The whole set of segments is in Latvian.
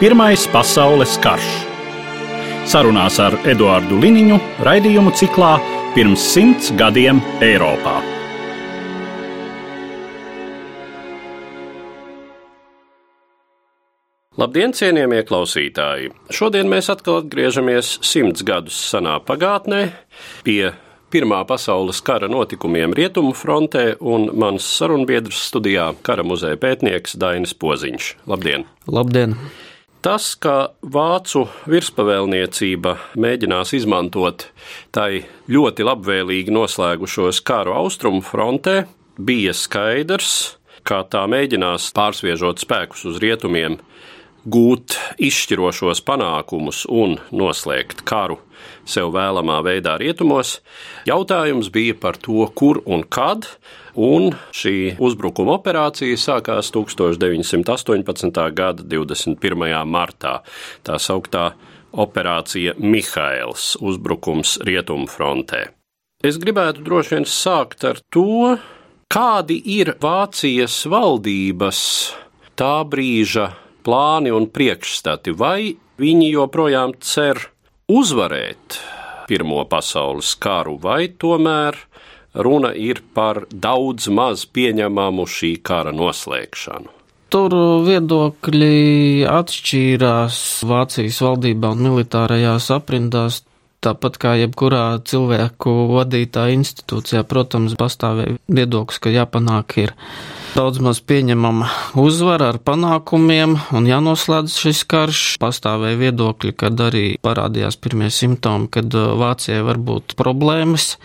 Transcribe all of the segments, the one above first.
Pirmais pasaules karš. Sarunās ar Eduāru Liniņu raidījumu ciklā Pirms simts gadiem Eiropā. Labdien, cienījamie klausītāji! Šodien mēs atkal atgriežamies simts gadus senā pagātnē pie Pirmā pasaules kara notikumiem Rietumu frontē un mans sarunbiedrs studijā kara muzeja pētnieks Dainis Poziņš. Labdien! Labdien! Tas, ka vācu virspavēlniecība mēģinās izmantot tai ļoti labvēlīgi noslēgušos karu austrumu frontē, bija skaidrs, kā tā mēģinās pārsviežot spēkus uz rietumiem, gūt izšķirošos panākumus un noslēgt karu sev vēlamā veidā rietumos. Jautājums bija par to, kur un kad, un šī uzbrukuma operācija sākās 1918. gada 21. martā. Tā sauktā operācija Mihails - uzbrukums Rietumfrontē. Es gribētu droši vien sākt ar to, kādi ir Vācijas valdības tā brīža plāni un priekšstati, vai viņi joprojām cer uzvarēt Pirmo pasaules karu, vai tomēr runa ir par daudz maz pieņemamu šī kara noslēgšanu? Tur viedokļi atšķīrās Vācijas valdībā un militārajās aprindās. Tāpat kā jebkurā cilvēku vadītā institūcijā, protams, pastāvēja viedoklis, ka jāpanāk ir daudz maz pieņemama uzvara ar panākumiem un jānoslēdz šis karš. Pastāvēja viedokļi, kad arī parādījās pirmie simptomi, kad uh, Vācijai var būt problēmas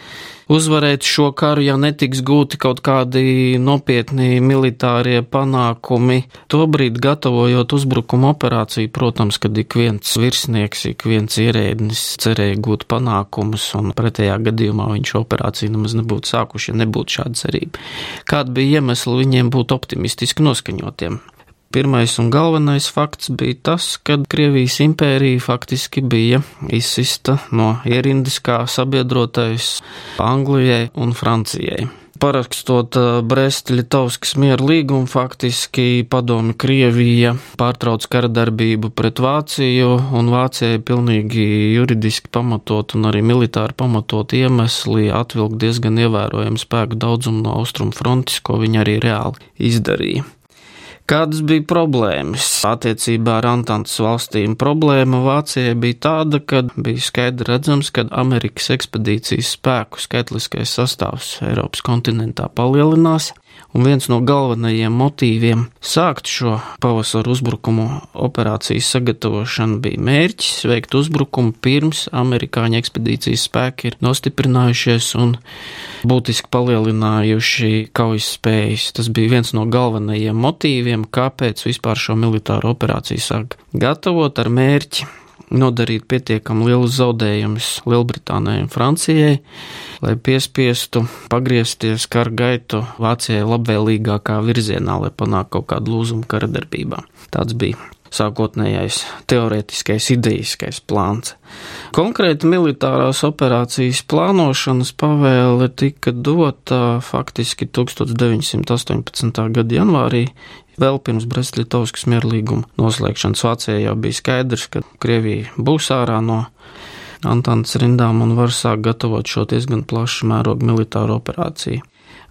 uzvarēt šo karu, ja netiks gūti kaut kādi nopietni militārie panākumi. Tobrīd, gatavojot uzbrukuma operāciju, protams, kad ik viens virsnieks, ik viens ierēdnis cerēja gūt panākumus, un pretējā gadījumā viņš operāciju nemaz nebūtu sākuši, ja nebūtu šāda cerība. Kāda bija iemesla viņiem būt optimistiski noskaņotiem? Pirmais un galvenais fakts bija tas, ka Krievijas impērija faktiski bija izsista no ierindas kā sabiedrotais Anglijai un Francijai. Parakstot uh, Brest-Litovskas miera līgumu, faktiski padomi Krievija pārtrauc kara darbību pret Vāciju, un Vācijai pilnīgi juridiski pamatot un arī militāri pamatot iemesli atvilkt diezgan ievērojumu spēku daudzumu no austrumu frontes, ko viņi arī reāli izdarīja. Kādas bija problēmas attiecībā ar Antantas valstīm? Problēma Vācijai bija tāda, ka bija skaidri redzams, ka Amerikas ekspedīcijas spēku skaitliskais sastāvs Eiropas kontinentā palielinās, un viens no galvenajiem motīviem sākt šo pavasaru uzbrukumu operācijas sagatavošanu bija mērķis veikt uzbrukumu pirms amerikāņu ekspedīcijas spēki ir nostiprinājušies un būtiski palielinājuši kaujas spējas. Tas bija viens no galvenajiem motīviem, kāpēc vispār šo militāro operāciju sāk gatavot ar mērķi nodarīt pietiekami lielus zaudējumus Lielbritānijai un Francijai, lai piespiestu pagriezties kara gaitu Vācijai labvēlīgākā virzienā, lai panāktu kaut kādu lūzumu kara darbībā. Tāds bija sākotnējais teorētiskais idejiskais plāns. Konkrēti militārās operācijas plānošanas pavēle tika dota faktiski 1918. gada janvārī, Vēl pirms Brest-Litovskas mierlīguma noslēgšanas Vācijā jau bija skaidrs, ka Krievija būs ārā no Antantas rindām un var sākt gatavot šo diezgan plašu mērogu militāru operāciju.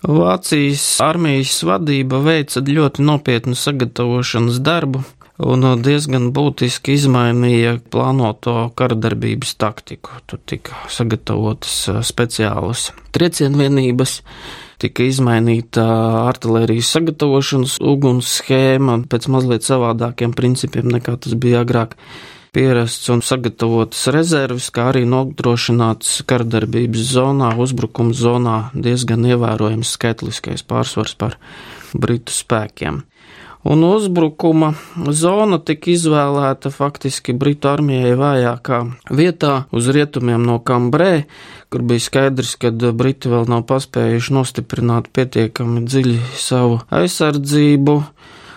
Vācijas armijas vadība veica ļoti nopietnu sagatavošanas darbu un diezgan būtiski izmainīja plānoto karadarbības taktiku. Tur tika sagatavotas speciālas triecienvienības, tika izmainīta artērijas sagatavošanas uguns schēma pēc mazliet savādākiem principiem nekā tas bija agrāk. Pierasts un sagatavotas rezerves, kā arī nodrošināts karadarbības zonā, uzbrukuma zonā diezgan ievērojams skaitliskais pārsvars par britu spēkiem. Un uzbrukuma zona tika izvēlēta faktiski Britu armijai vājākā vietā uz rietumiem no Kambrē, kur bija skaidrs, ka Briti vēl nav paspējuši nostiprināt pietiekami dziļi savu aizsardzību.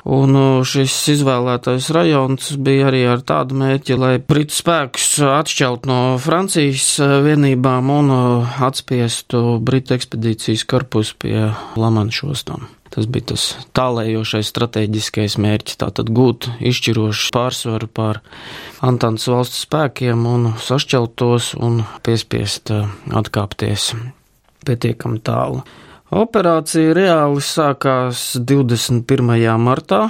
Un šis izvēlētais rajons bija arī ar tādu mērķi, lai britu spēkus atšķelt no Francijas vienībām un atspiestu britu ekspedīcijas korpusu pie Lamanšostām. Tas bija tas tālējošais strateģiskais mērķis, tātad gūt izšķirošu pārsvaru pār Antānas valsts spēkiem un sašķelt tos un piespiest eh, atkāpties pietiekami tālu. Operācija reāli sākās 21. martā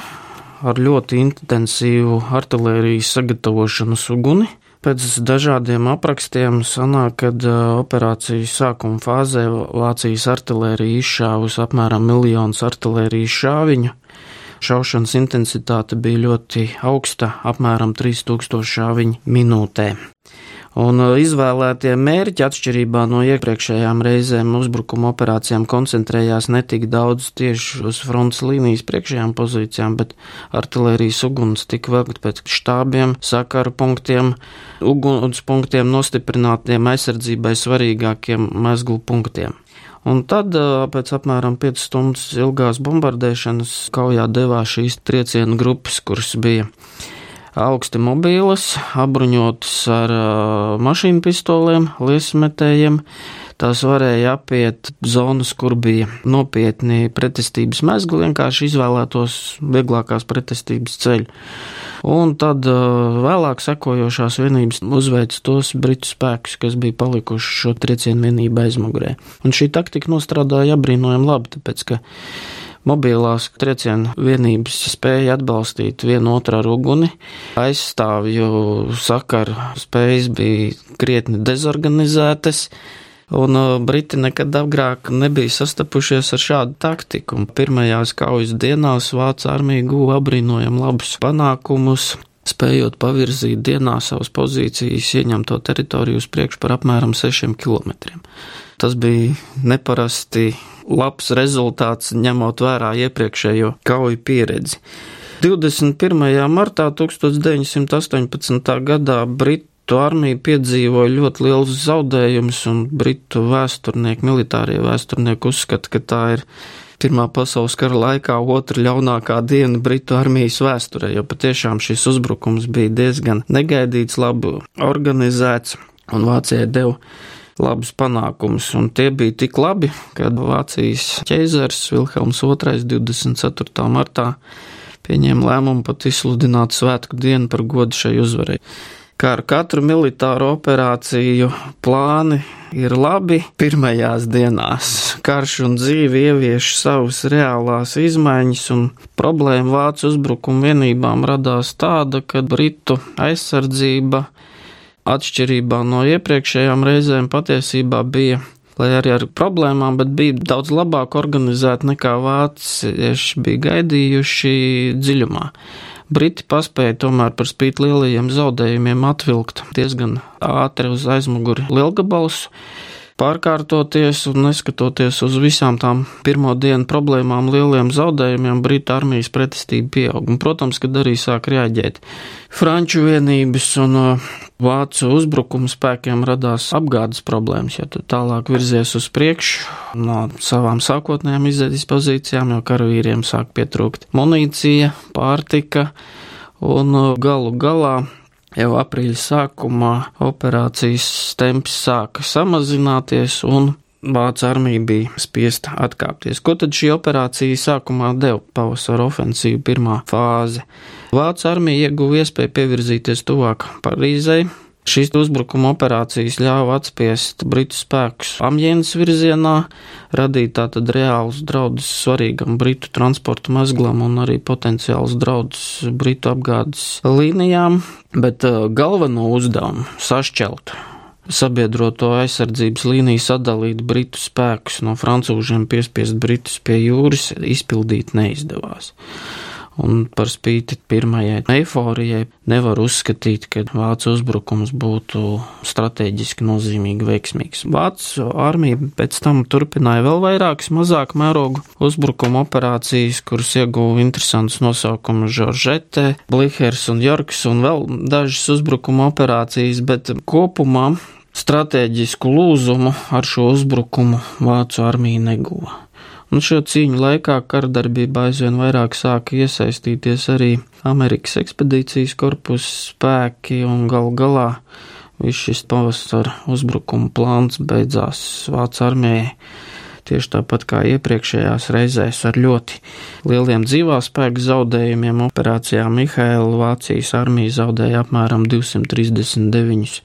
ar ļoti intensīvu artērijas sagatavošanas uguni. Pēc dažādiem aprakstiem sanāk, ka operācijas sākuma fāzē Vācijas artilērija izšāvusi apmēram miljonus artilērijas šāviņu. Šaušanas intensitāte bija ļoti augsta, apmēram 3000 šāviņu minūtē. Un uh, izvēlētie mērķi, atšķirībā no iepriekšējām reizēm uzbrukuma operācijām, koncentrējās ne tik daudz tieši uz frontes līnijas priekšējām pozīcijām, bet artilērijas uguns tika vilkt pēc štābiem, sakaru punktiem, uguns punktiem, nostiprinātiem aizsardzībai svarīgākiem mezglu punktiem. Un tad, uh, pēc apmēram 5 stundas ilgās bombardēšanas, kaujā devās šīs triecienu grupas, kuras bija augsti mobīlas, apbruņotas ar mašīnu pistoliem, liesmetējiem. Tās varēja apiet zonas, kur bija nopietni pretestības mezgli, vienkārši izvēlētos vieglākās pretestības ceļu. Un tad vēlāk sekojošās vienības uzveic tos britu spēkus, kas bija palikuši šo triecienu vienību aizmugurē. Un šī taktika nostrādāja apbrīnojami labi, tāpēc ka Mobilās triecienu vienības spēja atbalstīt vienu otru ar uguni, aizstāvju sakaru spējas bija krietni dezorganizētas. Un uh, Briti nekad agrāk nebija sastapušies ar šādu taktiku. Pirmajās kaujas dienās Vācu armija guva apbrīnojami labus panākumus, spējot pavirzīt dienā savas pozīcijas, ieņemto teritoriju uz priekšu par apmēram 6 km. Tas bija neparasti labs rezultāts, ņemot vērā iepriekšējo kauju pieredzi. 21. martā 1918. gadā Britu armija piedzīvoja ļoti liels zaudējums, un Britu vēsturnieki, militārie vēsturnieki uzskata, ka tā ir Pirmā pasaules kara laikā otra ļaunākā diena Britu armijas vēsturē, jo patiešām šis uzbrukums bija diezgan negaidīts, labi organizēts, un Vācijai deva labus panākumus, un tie bija tik labi, ka Vācijas ķeizars Vilhelms II 24. martā pieņēma lēmumu pat izsludināt svētku dienu par godu šai uzvarai. Kā ar katru militāru operāciju plāni ir labi pirmajās dienās. Karš un dzīve ievieš savas reālās izmaiņas, un problēma vācu uzbrukuma vienībām radās tāda, ka Britu aizsardzība atšķirībā no iepriekšējām reizēm patiesībā bija, lai arī ar problēmām, bet bija daudz labāk organizēta nekā vācieši bija gaidījuši dziļumā. Briti paspēja tomēr par spīti lielajiem zaudējumiem atvilkt diezgan ātri uz aizmuguri lielgabalus pārkārtoties un neskatoties uz visām tām pirmo dienu problēmām, lieliem zaudējumiem, Britu armijas pretestība pieaug. Un, protams, kad arī sāk reaģēt Franču vienības un uh, Vācu uzbrukuma spēkiem radās apgādes problēmas, ja tu tālāk virzies uz priekšu no savām sākotnējām izējas pozīcijām, jo karavīriem sāk pietrūkt munīcija, pārtika, un uh, galu galā Jau aprīļa sākumā operācijas temps sāka samazināties un Vācu armija bija spiesta atkāpties. Ko tad šī operācija sākumā deva pavasara ofensīva pirmā fāze? Vācu armija ieguva iespēju pievirzīties tuvāk Parīzei, Šīs uzbrukuma operācijas ļāva atspiest britu spēkus Amjēnas virzienā, radīt tātad reālus draudus svarīgam britu transporta mezglam un arī potenciāls draudus britu apgādes līnijām, bet uh, galveno uzdevumu sašķelt sabiedroto aizsardzības līniju sadalīt britu spēkus no francūžiem, piespiest britus pie jūras, izpildīt neizdevās. Un par spīti pirmajai eiforijai nevar uzskatīt, ka Vācu uzbrukums būtu strateģiski nozīmīgi veiksmīgs. Vācu armija pēc tam turpināja vēl vairākas mazāk mērogu uzbrukuma operācijas, kuras ieguva interesants nosaukums Žoržete, Blihers un Jorks un vēl dažas uzbrukuma operācijas, bet kopumā stratēģisku lūzumu ar šo uzbrukumu Vācu armija neguva. Un šo cīņu laikā kardarbībā aizvien vairāk sāka iesaistīties arī Amerikas ekspedīcijas korpusa spēki un gal galā viss šis pavasara uzbrukuma plāns beidzās Vācu armijai tieši tāpat kā iepriekšējās reizēs ar ļoti lieliem dzīvā spēku zaudējumiem. Operācijā Mihaila Vācijas armija zaudēja apmēram 239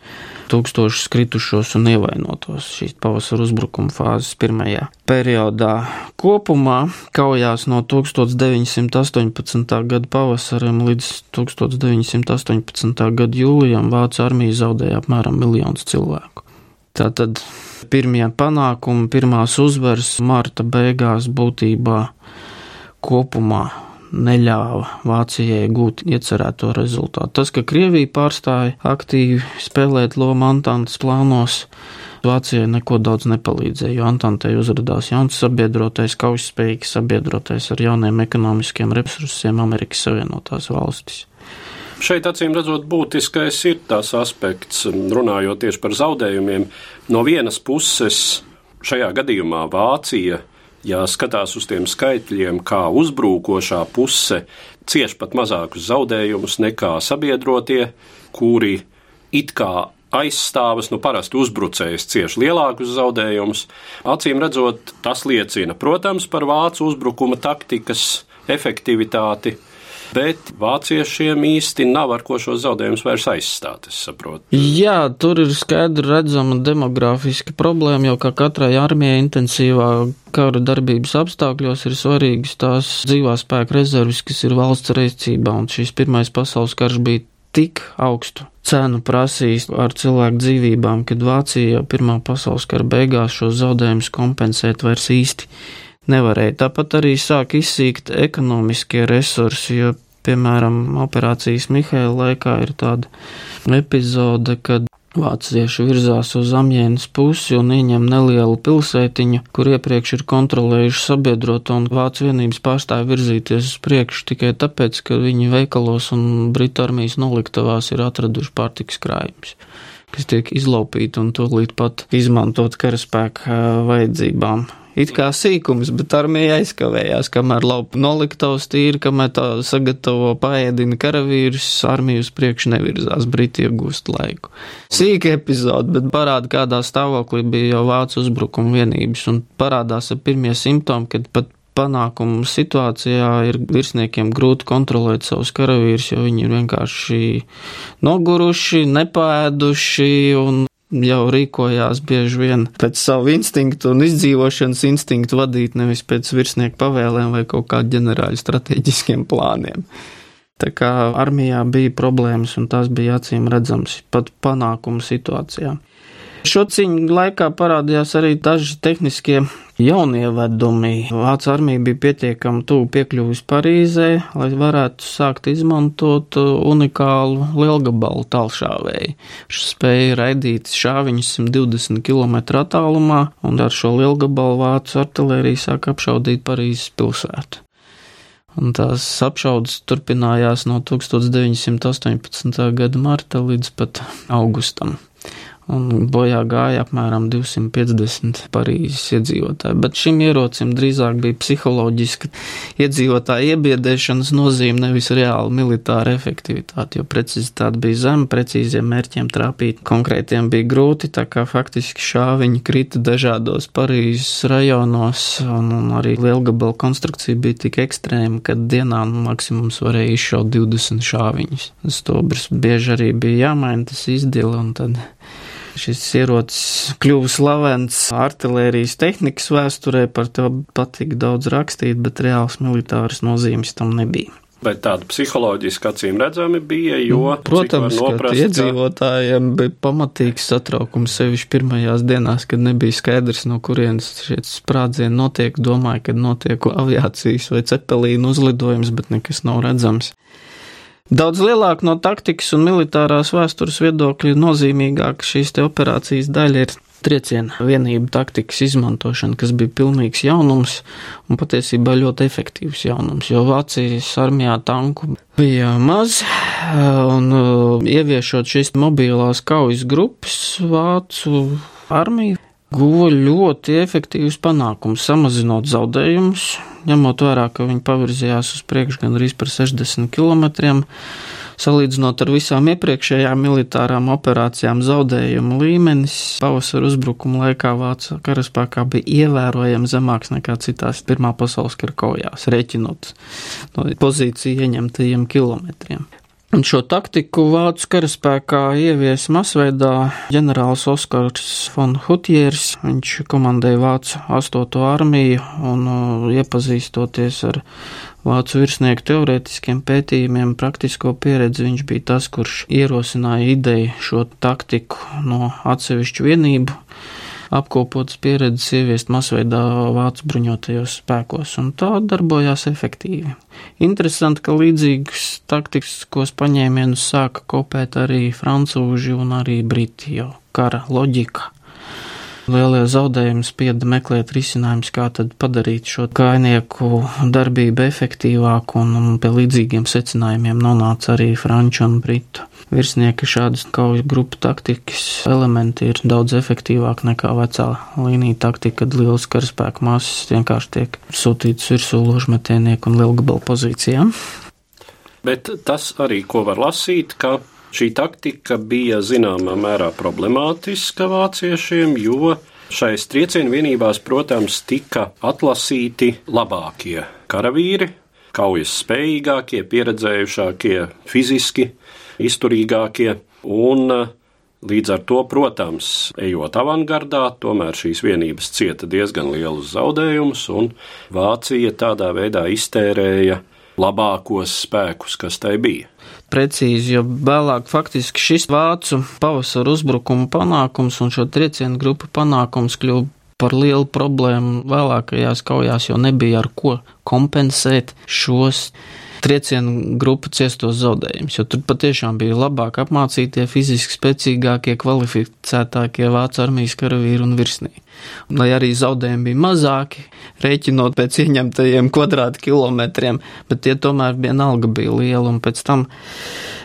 tūkstošus kritušos un ievainotos šīs pavasara uzbrukuma fāzes pirmajā periodā. Kopumā kaujās no 1918. gada pavasarim līdz 1918. gada jūlijam Vācu armija zaudēja apmēram miljonus cilvēku. Tātad pirmie panākumi, pirmās uzvaras marta beigās būtībā kopumā neļāva Vācijai gūt iecerēto rezultātu. Tas, ka Krievija pārstāja aktīvi spēlēt lomu Antantes plānos, Vācijai neko daudz nepalīdzēja, jo Antantei uzrādījās jauns sabiedrotais, kaujaspējīgs sabiedrotais ar jauniem ekonomiskiem resursiem Amerikas Savienotās valstis. Šeit, acīm redzot, būtiskais ir tas aspekts, runājot tieši par zaudējumiem. No vienas puses, šajā gadījumā Vācija ja skatās uz tiem skaitļiem, kā uzbrukošā puse cieš pat mazākus zaudējumus nekā sabiedrotie, kuri it kā aizstāvis, nu parasti uzbrucējs cieši lielākus zaudējumus. Acīm redzot, tas liecina, protams, par vācu uzbrukuma taktikas efektivitāti, bet vāciešiem īsti nav ar ko šos zaudējumus vairs aizstāt. Jā, tur ir skaidri redzama demografiska problēma, jo kā katrai armijai intensīvā kara darbības apstākļos ir svarīgas tās dzīvā spēka rezerves, kas ir valsts reizcībā, un šīs pirmais pasaules karš bija tik augstu cenu prasījis ar cilvēku dzīvībām, kad Vācija Pirmā pasaules kara beigās šos zaudējumus kompensēt vairs īsti nevarēja. Tāpat arī sāk izsīkt ekonomiskie resursi, jo, piemēram, operācijas Mihaila laikā ir tāda epizode, kad Vācieši virzās uz Amjēnas pusi un ieņem nelielu pilsētiņu, kur iepriekš ir kontrolējuši sabiedroto un Vācu vienības pārstāvi virzīties uz priekšu tikai tāpēc, ka viņi veikalos un Britu armijas noliktavās ir atraduši pārtiks krājumus kas tiek izlaupīti un tūlīt pat izmantot karaspēka vajadzībām it kā sīkums, bet armija aizkavējās, kamēr laupa noliktavas tīri, kamēr tā sagatavo paēdina karavīrus, armija uz priekšu nevirzās, Briti iegūst laiku. Sīka epizode, bet parāda, kādā stāvoklī bija jau vācu uzbrukuma vienības, un parādās ar pirmie simptomi, kad pat panākumu situācijā ir virsniekiem grūti kontrolēt savus karavīrus, jo viņi ir vienkārši noguruši, nepēduši un jau rīkojās bieži vien pēc savu instinktu un izdzīvošanas instinktu vadīt, nevis pēc virsnieku pavēlēm vai kaut kādu ģenerāļu strateģiskiem plāniem. Tā kā armijā bija problēmas, un tās bija acīm redzams pat panākumu situācijā. Šo cīņu laikā parādījās arī daži tehniskie jaunievedumi. Vācu armija bija pietiekami tuvu piekļuvis Parīzē, lai varētu sākt izmantot unikālu lielgabalu tālšāvēju. Šis spēja raidīt šāviņus 120 km attālumā, un ar šo lielgabalu vācu artilēriju sāk apšaudīt Parīzes pilsētu. Un tās apšaudas turpinājās no 1918. gada marta līdz pat augustam un bojā gāja apmēram 250 Parīzes iedzīvotāji. Bet šim ierocim drīzāk bija psiholoģiska iedzīvotāja iebiedēšanas nozīme, nevis reāla militāra efektivitāte, jo precizitāte bija zema, precīziem mērķiem trāpīt konkrētiem bija grūti, tā kā faktiski šāviņi krita dažādos Parīzes rajonos, un, un arī lielgabala konstrukcija bija tik ekstrēma, ka dienā nu, maksimums varēja izšaut 20 šāviņus. Stobrs bieži arī bija jāmaina tas izdila, un tad Šis ierocis kļuva slavens artērijas tehnikas vēsturē, par to patika daudz rakstīt, bet reāls militāras nozīmes tam nebija. Bet tāda psiholoģiski acīm redzami bija, jo, nu, protams, noprast, ka iedzīvotājiem bija pamatīgs satraukums sevišķi pirmajās dienās, kad nebija skaidrs, no kurienes šie sprādzieni notiek. Domāju, ka notiek aviācijas vai cepelīnu uzlidojums, bet nekas nav redzams. Daudz lielāka no taktikas un militārās vēstures viedokļa nozīmīgāka šīs operācijas daļa ir trieciena vienību taktikas izmantošana, kas bija pilnīgs jaunums un patiesībā ļoti efektīvs jaunums, jo Vācijas armijā tanku bija maz, un uh, ieviešot šīs mobilās kaujas grupas, Vācu armija guva ļoti efektīvus panākumus, samazinot zaudējumus, ņemot vērā, ka viņi pavirzījās uz priekšu gandrīz par 60 km Salīdzinot ar visām iepriekšējām militārām operācijām, zaudējumu līmenis pavasara uzbrukuma laikā Vācu karaspēkā bija ievērojami zemāks nekā citās Pirmā pasaules kara kaujās, rēķinot no pozīciju ieņemtajiem kilometriem. Un šo taktiku vācu karaspēkā ievies masveidā ģenerālis Oskars von Hutjers. Viņš komandēja vācu 8. armiju un uh, iepazīstoties ar vācu virsnieku teorētiskiem pētījumiem, praktisko pieredzi, viņš bija tas, kurš ierosināja ideju šo taktiku no atsevišķu vienību apkopotas pieredzes ieviest masveidā vācu bruņotajos spēkos, un tā darbojās efektīvi. Interesanti, ka līdzīgus taktiskos paņēmienus sāka kopēt arī francūži un arī briti, jo kara loģika Lielie zaudējumi spieda meklēt risinājumus, kā tad padarīt šo kainieku darbību efektīvāku, un, pie līdzīgiem secinājumiem nonāca arī franču un britu virsnieki. Šādas kaujas grupu taktikas elementi ir daudz efektīvāk nekā vecā līnija taktika, kad liels karaspēku masas vienkārši tiek sūtītas virsū ložmetēnieku un lielgabalu pozīcijām. Bet tas arī, ko var lasīt, ka Šī taktika bija zināmā mērā problemātiska vāciešiem, jo šais triecienu vienībās, protams, tika atlasīti labākie karavīri, kaujas spējīgākie, pieredzējušākie, fiziski izturīgākie, un līdz ar to, protams, ejot avangardā, tomēr šīs vienības cieta diezgan lielus zaudējumus, un Vācija tādā veidā iztērēja labākos spēkus, kas tai bija. Precīzi, jo vēlāk faktiski šis vācu pavasara uzbrukuma panākums un šo triecienu grupu panākums kļuva par lielu problēmu vēlākajās kaujās, jo nebija ar ko kompensēt šos triecienu grupu ciestos zaudējumus, jo tur patiešām bija labāk apmācītie, fiziski spēcīgākie, kvalificētākie vācu armijas karavīri un virsnieki. Un, lai arī zaudējumi bija mazāki, rēķinot pēc ieņemtajiem kvadrātkilometriem, bet tie tomēr vienalga bija lieli, un pēc tam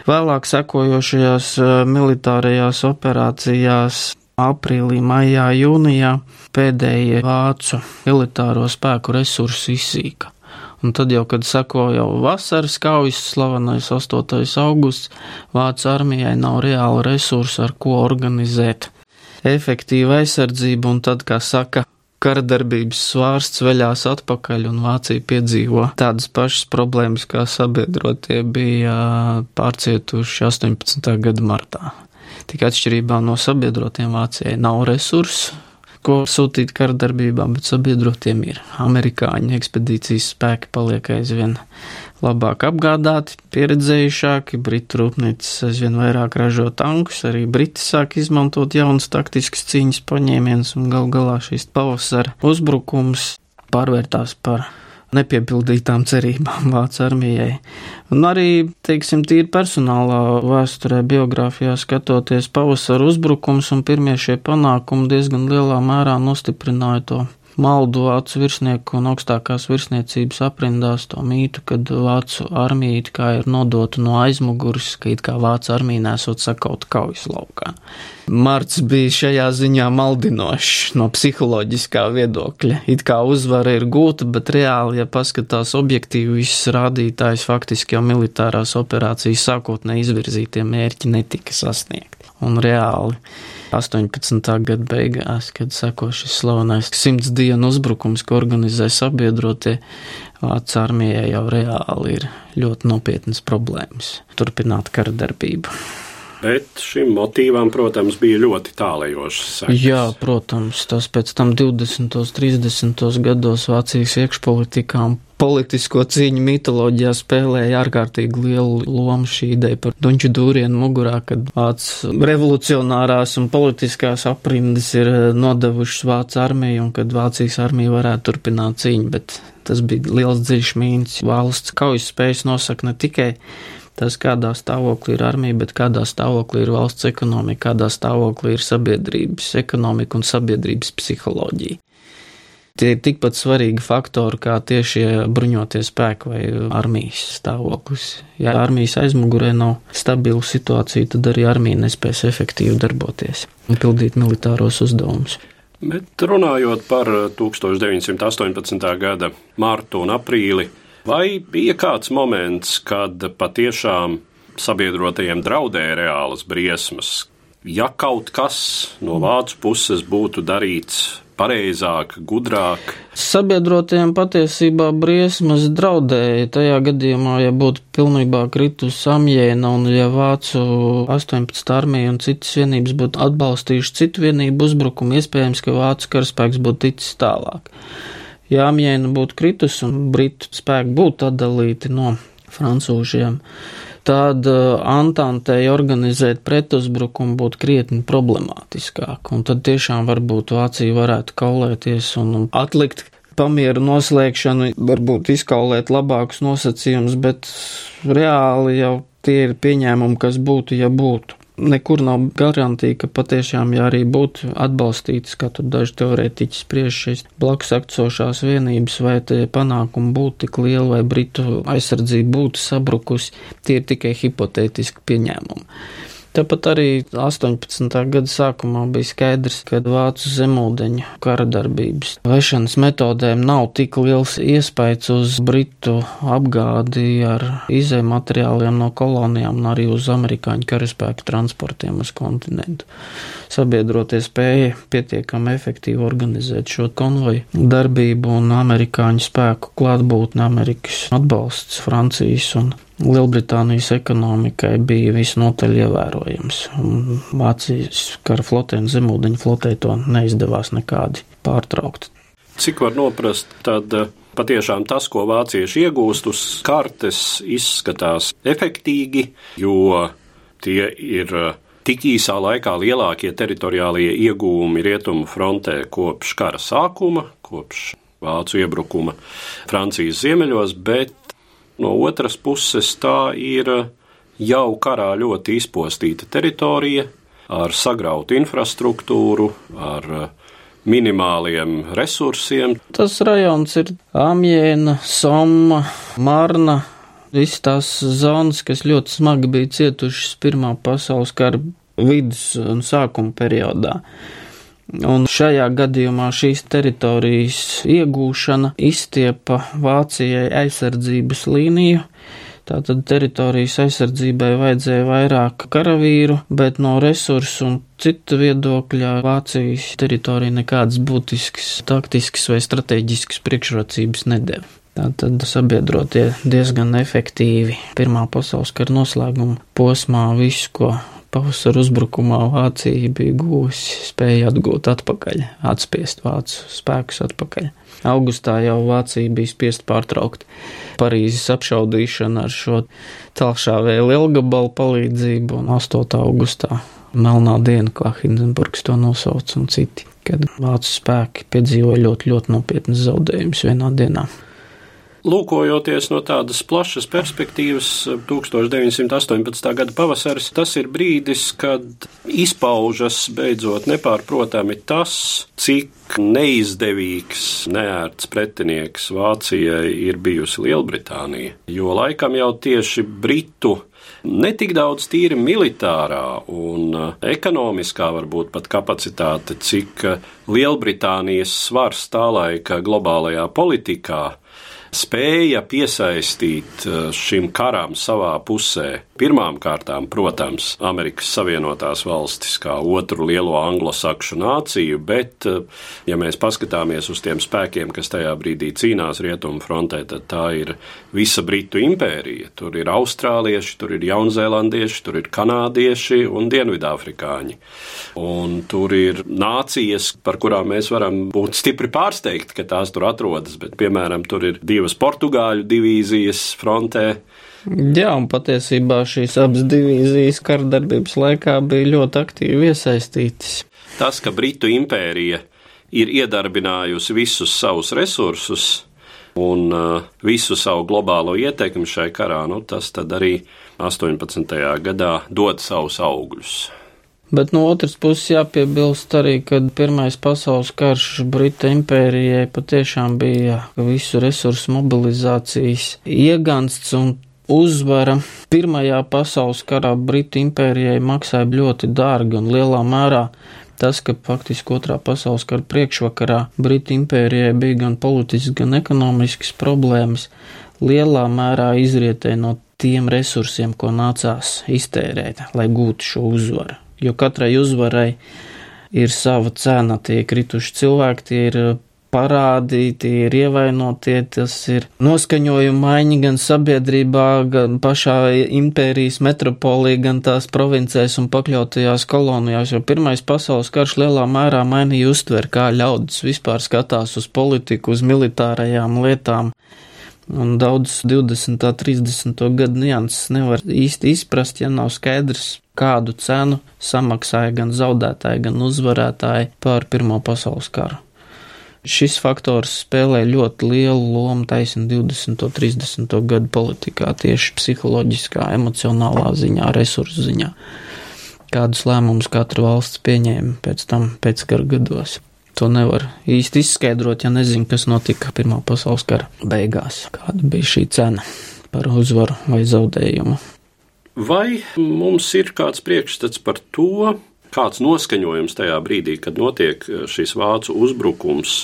vēlāk sekojošajās eh, militārajās operācijās aprīlī, maijā, jūnijā pēdējie vācu militāro spēku resursi izsīka. Un tad jau, kad sako jau vasaras kaujas, slavenais 8. augusts, Vācu armijai nav reāla resursa, ar ko organizēt efektīvu aizsardzību, un tad, kā saka, karadarbības svārsts veļās atpakaļ, un Vācija piedzīvo tādas pašas problēmas, kā sabiedrotie bija pārcietuši 18. gada martā. Tik atšķirībā no sabiedrotiem Vācijai nav resursu, ko sūtīt kara darbībā, bet sabiedrotiem ir. Amerikāņu ekspedīcijas spēki paliek aizvien labāk apgādāti, pieredzējušāki, britu rūpnīcas aizvien vairāk ražo tankus, arī briti sāk izmantot jaunas taktiskas cīņas paņēmienus un gal galā šīs pavasara uzbrukums pārvērtās par nepiepildītām cerībām Vācu armijai. Un arī, teiksim, tīri personālā vēsturē, biogrāfijā skatoties pavasara uzbrukums un pirmie šie panākumi diezgan lielā mērā nostiprināja to maldu vācu virsnieku un augstākās virsniecības aprindās to mītu, kad vācu armija it kā ir nodota no aizmuguras, ka it kā vācu armija nesot sakauta kaujas laukā. Marts bija šajā ziņā maldinošs no psiholoģiskā viedokļa. It kā uzvara ir gūta, bet reāli, ja paskatās objektīvi visus rādītājus, faktiski jau militārās operācijas sākotnē izvirzītie mērķi netika sasniegti. Un reāli 18. gada beigās, kad seko šis slavenais simts dienu uzbrukums, ko organizē sabiedrotie, Vācu armijai jau reāli ir ļoti nopietnas problēmas turpināt kara darbību. Bet šim motīvam, protams, bija ļoti tālējošas sekas. Jā, protams, tas pēc tam 20. un 30. gados Vācijas iekšpolitikā un politisko cīņu mitoloģijā spēlēja ārkārtīgi lielu lomu šī ideja par duņķu dūrienu mugurā, kad vācu revolucionārās un politiskās aprindas ir nodevušas vācu armiju un kad Vācijas armija varētu turpināt cīņu, bet tas bija liels dziļš mīns. Valsts kaujas spējas nosaka ne tikai tas, kādā stāvoklī ir armija, bet kādā stāvoklī ir valsts ekonomika, kādā stāvoklī ir sabiedrības ekonomika un sabiedrības psiholoģija. Tie ir tikpat svarīgi faktori kā tieši bruņotie spēki vai armijas stāvoklis. Ja armijas aizmugurē nav stabila situācija, tad arī armija nespēs efektīvi darboties un pildīt militāros uzdevumus. Bet runājot par 1918. gada mārtu un aprīli, vai bija kāds moments, kad patiešām sabiedrotajiem draudēja reālas briesmas? Ja kaut kas no vācu puses būtu darīts pareizāk, gudrāk. Sabiedrotiem patiesībā briesmas draudēja. Tajā gadījumā, ja būtu pilnībā kritus Amjēna un ja Vācu 18 armija un citas vienības būtu atbalstījuši citu vienību uzbrukumu, iespējams, ka Vācu karaspēks būtu ticis tālāk. Ja Amjēna būtu kritus un Britu spēki būtu atdalīti no francūžiem, tad uh, Antantei organizēt pretuzbrukumu būtu krietni problemātiskāk, un tad tiešām varbūt Vācija varētu kaulēties un atlikt pamieru noslēgšanu, varbūt izkaulēt labākus nosacījumus, bet reāli jau tie ir pieņēmumi, kas būtu, ja būtu nekur nav garantija, ka patiešām, ja arī būtu atbalstītas, kā tur daži teorētiķi spriež šīs blakus akcošās vienības, vai tie panākumi būtu tik lieli, vai Britu aizsardzība būtu sabrukusi, tie ir tikai hipotētiski pieņēmumi. Tāpat arī 18. gada sākumā bija skaidrs, ka vācu zemūdeņu kara darbības vešanas metodēm nav tik liels iespējas uz britu apgādi ar izēju materiāliem no kolonijām un arī uz amerikāņu karaspēku transportiem uz kontinentu. Sabiedrotie spēja pietiekami efektīvi organizēt šo konvoju darbību un amerikāņu spēku klātbūtni, Amerikas atbalsts Francijas un Lielbritānijas ekonomikai bija visnotaļ ievērojams. Vācijas kara flotē un zemūdeņu flotē to neizdevās nekādi pārtraukt. Cik var noprast, tad eh, patiešām tas, ko vācieši iegūst uz kartes, izskatās efektīgi, jo tie ir eh, tik īsā laikā lielākie teritoriālie iegūmi rietumu frontē kopš kara sākuma, kopš vācu iebrukuma Francijas ziemeļos, bet No otras puses, tā ir jau karā ļoti izpostīta teritorija ar sagrautu infrastruktūru, ar minimāliem resursiem. Tas rajons ir Amjēna, Soma, Marna. Visas tās zonas, kas ļoti smagi bija cietušas Pirmā pasaules kara vidus un sākuma periodā. Un šajā gadījumā šīs teritorijas iegūšana izstiepa Vācijai aizsardzības līniju. Tātad teritorijas aizsardzībai vajadzēja vairāk karavīru, bet no resursu un citu viedokļa Vācijas teritorija nekādas būtiskas taktiskas vai strateģiskas priekšrocības nedeva. Tātad sabiedrotie diezgan efektīvi Pirmā pasaules kara noslēguma posmā visu, ko pavasara uzbrukumā Vācija bija guvusi, spēja atgūt atpakaļ, atspiest vācu spēkus atpakaļ. Augustā jau Vācija bija spiest pārtraukt Parīzes apšaudīšanu ar šo tālšāvēju lielgabalu palīdzību, un 8. augustā Melnā diena, kā Hindenburgs to nosauc, un citi, kad vācu spēki piedzīvoja ļoti, ļoti nopietnas zaudējumus vienā dienā. Lūkojoties no tādas plašas perspektīvas, 1918. gada pavasaris, tas ir brīdis, kad izpaužas beidzot nepārprotami tas, cik neizdevīgs, neērts pretinieks Vācijai ir bijusi Lielbritānija. Jo laikam jau tieši Britu ne tik daudz tīri militārā un uh, ekonomiskā, varbūt pat kapacitāte, cik Lielbritānijas svars tā laika globālajā politikā spēja piesaistīt eh, šim karam savā pusē. Pirmām kārtām, protams, Amerikas Savienotās valstis kā otru lielo anglosakšu nāciju, bet, eh, ja mēs paskatāmies uz tiem spēkiem, kas tajā brīdī cīnās rietumu frontē, tad tā ir visa Britu impērija. Tur ir austrālieši, tur ir jaunzēlandieši, tur ir kanādieši un dienvidāfrikāņi. Un tur ir nācijas, par kurām mēs varam būt stipri pārsteigti, ka tās tur atrodas, bet, piemēram, tur ir divas portugāļu divīzijas frontē. Jā, un patiesībā šīs abas divīzijas kardarbības laikā bija ļoti aktīvi iesaistītas. Tas, ka Britu impērija ir iedarbinājusi visus savus resursus un uh, visu savu globālo ietekmi šai karā, nu, tas arī 18. gadā dod savus augļus. Bet no otras puses jāpiebilst arī, ka Pirmais pasaules karš Brita impērijai patiešām bija visu resursu mobilizācijas iegansts un uzvara. Pirmajā pasaules karā Brita impērijai maksāja ļoti dārgi un lielā mērā tas, ka faktiski otrā pasaules kara priekšvakarā Brita impērijai bija gan politisks, gan ekonomisks problēmas, lielā mērā izrietēja no tiem resursiem, ko nācās iztērēt, lai gūtu šo uzvaru jo katrai uzvarai ir sava cena. Tie ir krituši cilvēki, tie ir uh, parādi, tie ir ievainotie, tas ir noskaņojuma maiņa gan sabiedrībā, gan pašā impērijas metropolī, gan tās provincēs un pakļautajās kolonijās, jo Pirmais pasaules karš lielā mērā mainīja uztver, kā ļaudis vispār skatās uz politiku, uz militārajām lietām. Un daudz 20. un 30. gadu nianses nevar īsti izprast, ja nav skaidrs, kādu cenu samaksāja gan zaudētāji, gan uzvarētāji par Pirmo pasaules karu. Šis faktors spēlē ļoti lielu lomu taisni 20. un 30. gadu politikā, tieši psiholoģiskā, emocionālā ziņā, resursu ziņā. Kādus lēmumus katra valsts pieņēma pēc tam, pēc kara gados. To nevar īsti izskaidrot, ja nezinu, kas notika Pirmā pasaules kara beigās, kāda bija šī cena par uzvaru vai zaudējumu. Vai mums ir kāds priekšstats par to, kāds noskaņojums tajā brīdī, kad notiek eh, šis vācu uzbrukums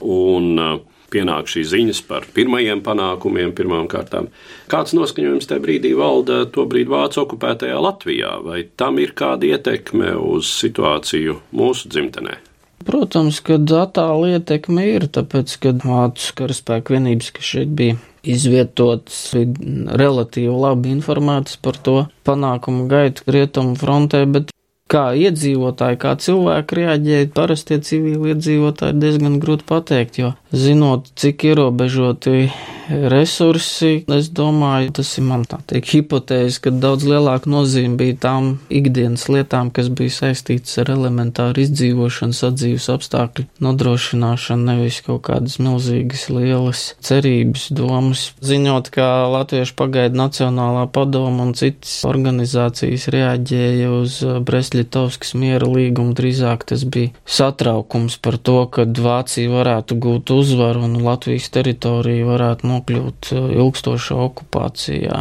un eh, pienāk šīs ziņas par pirmajiem panākumiem, pirmām kārtām. Kāds noskaņojums tajā brīdī valda to brīdi vācu okupētajā Latvijā, vai tam ir kāda ietekme uz situāciju mūsu dzimtenē? Protams, ka attāla ietekme ir, tāpēc, ka vācu karaspēku vienības, kas šeit bija izvietotas, bija relatīvi labi informētas par to panākumu gaitu rietumu frontē, bet kā iedzīvotāji, kā cilvēki reaģēja, parastie civili iedzīvotāji diezgan grūti pateikt, jo zinot, cik ierobežoti resursi. Es domāju, tas ir man tā teikt hipotēze, ka daudz lielāka nozīme bija tām ikdienas lietām, kas bija saistītas ar elementāru izdzīvošanu, sadzīves apstākļu nodrošināšanu, nevis kaut kādas milzīgas lielas cerības, domas. Ziņot, kā Latviešu pagaidu Nacionālā padoma un citas organizācijas reaģēja uz Brestļitovskas miera līgumu, drīzāk tas bija satraukums par to, ka Vācija varētu gūt uzvaru un Latvijas teritorija varētu nokļūt eh, ilgstošā okupācijā.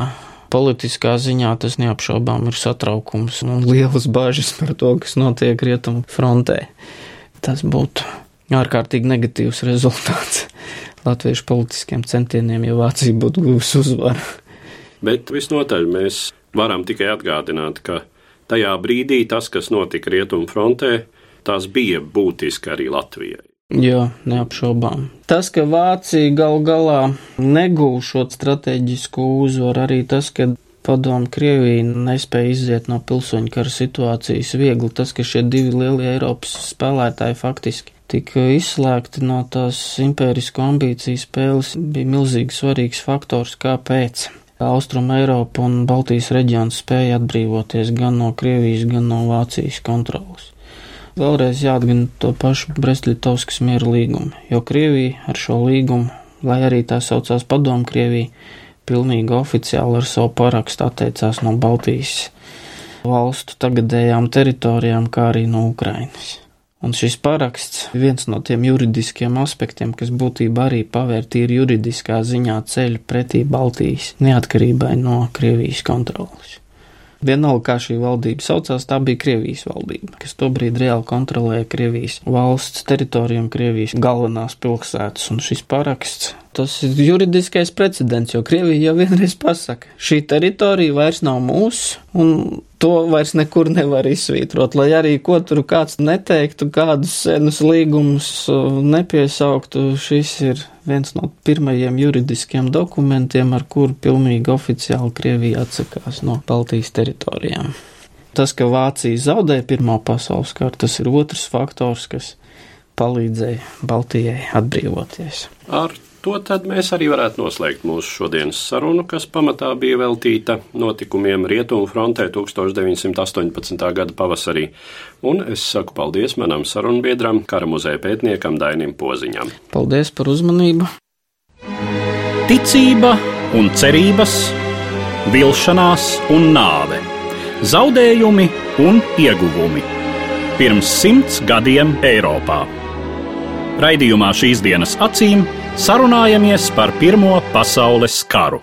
Politiskā ziņā tas neapšaubām ir satraukums un lielas bažas par to, kas notiek rietumu frontē. Tas būtu ārkārtīgi negatīvs rezultāts latviešu politiskiem centieniem, ja Vācija būtu guvusi uzvaru. Bet visnotaļ mēs varam tikai atgādināt, ka tajā brīdī tas, kas notika rietumu frontē, tas bija būtiski arī Latvijai. Jā, neapšaubām. Tas, ka Vācija gal galā negūs šo strateģisko uzvaru, arī tas, ka padomu Krievija nespēja iziet no pilsoņu kara situācijas viegli, tas, ka šie divi lielie Eiropas spēlētāji faktiski tika izslēgti no tās impērisko ambīciju spēles, bija milzīgi svarīgs faktors, kāpēc. Austrum Eiropa un Baltijas reģions spēja atbrīvoties gan no Krievijas, gan no Vācijas kontrolas. Vēlreiz jāatgana to pašu Brestļitovskas miera līgumu, jo Krievija ar šo līgumu, lai arī tā saucās padomu Krievija, pilnīgi oficiāli ar savu parakstu atteicās no Baltijas valstu tagadējām teritorijām, kā arī no Ukrainas. Un šis paraksts ir viens no tiem juridiskiem aspektiem, kas būtībā arī pavērtīja juridiskā ziņā ceļu pretī Baltijas neatkarībai no Krievijas kontrolas. Vienalga, kā šī valdība saucās, tā bija Krievijas valdība, kas tobrīd reāli kontrolēja Krievijas valsts teritoriju un Krievijas galvenās pilsētas, un šis paraksts tas ir juridiskais precedents, jo Krievija jau vienreiz pasaka, šī teritorija vairs nav mūsu, un to vairs nekur nevar izsvītrot, lai arī ko tur kāds neteiktu, kādus senus līgumus uh, nepiesauktu, šis ir viens no pirmajiem juridiskiem dokumentiem, ar kuru pilnīgi oficiāli Krievija atsakās no Baltijas teritorijām. Tas, ka Vācija zaudēja Pirmā pasaules karu, tas ir otrs faktors, kas palīdzēja Baltijai atbrīvoties. Ar to mēs arī varētu noslēgt mūsu šodienas sarunu, kas pamatā bija veltīta notikumiem Rietumu frontē 1918. gada pavasarī. Un es saku paldies manam sarunbiedram, kara muzeja pētniekam Dainim Poziņam. Paldies par uzmanību! Ticība un cerības, vilšanās un nāve, zaudējumi un ieguvumi. Pirms simts gadiem Eiropā. Raidījumā šīs dienas acīm sarunājamies par Pirmo pasaules karu.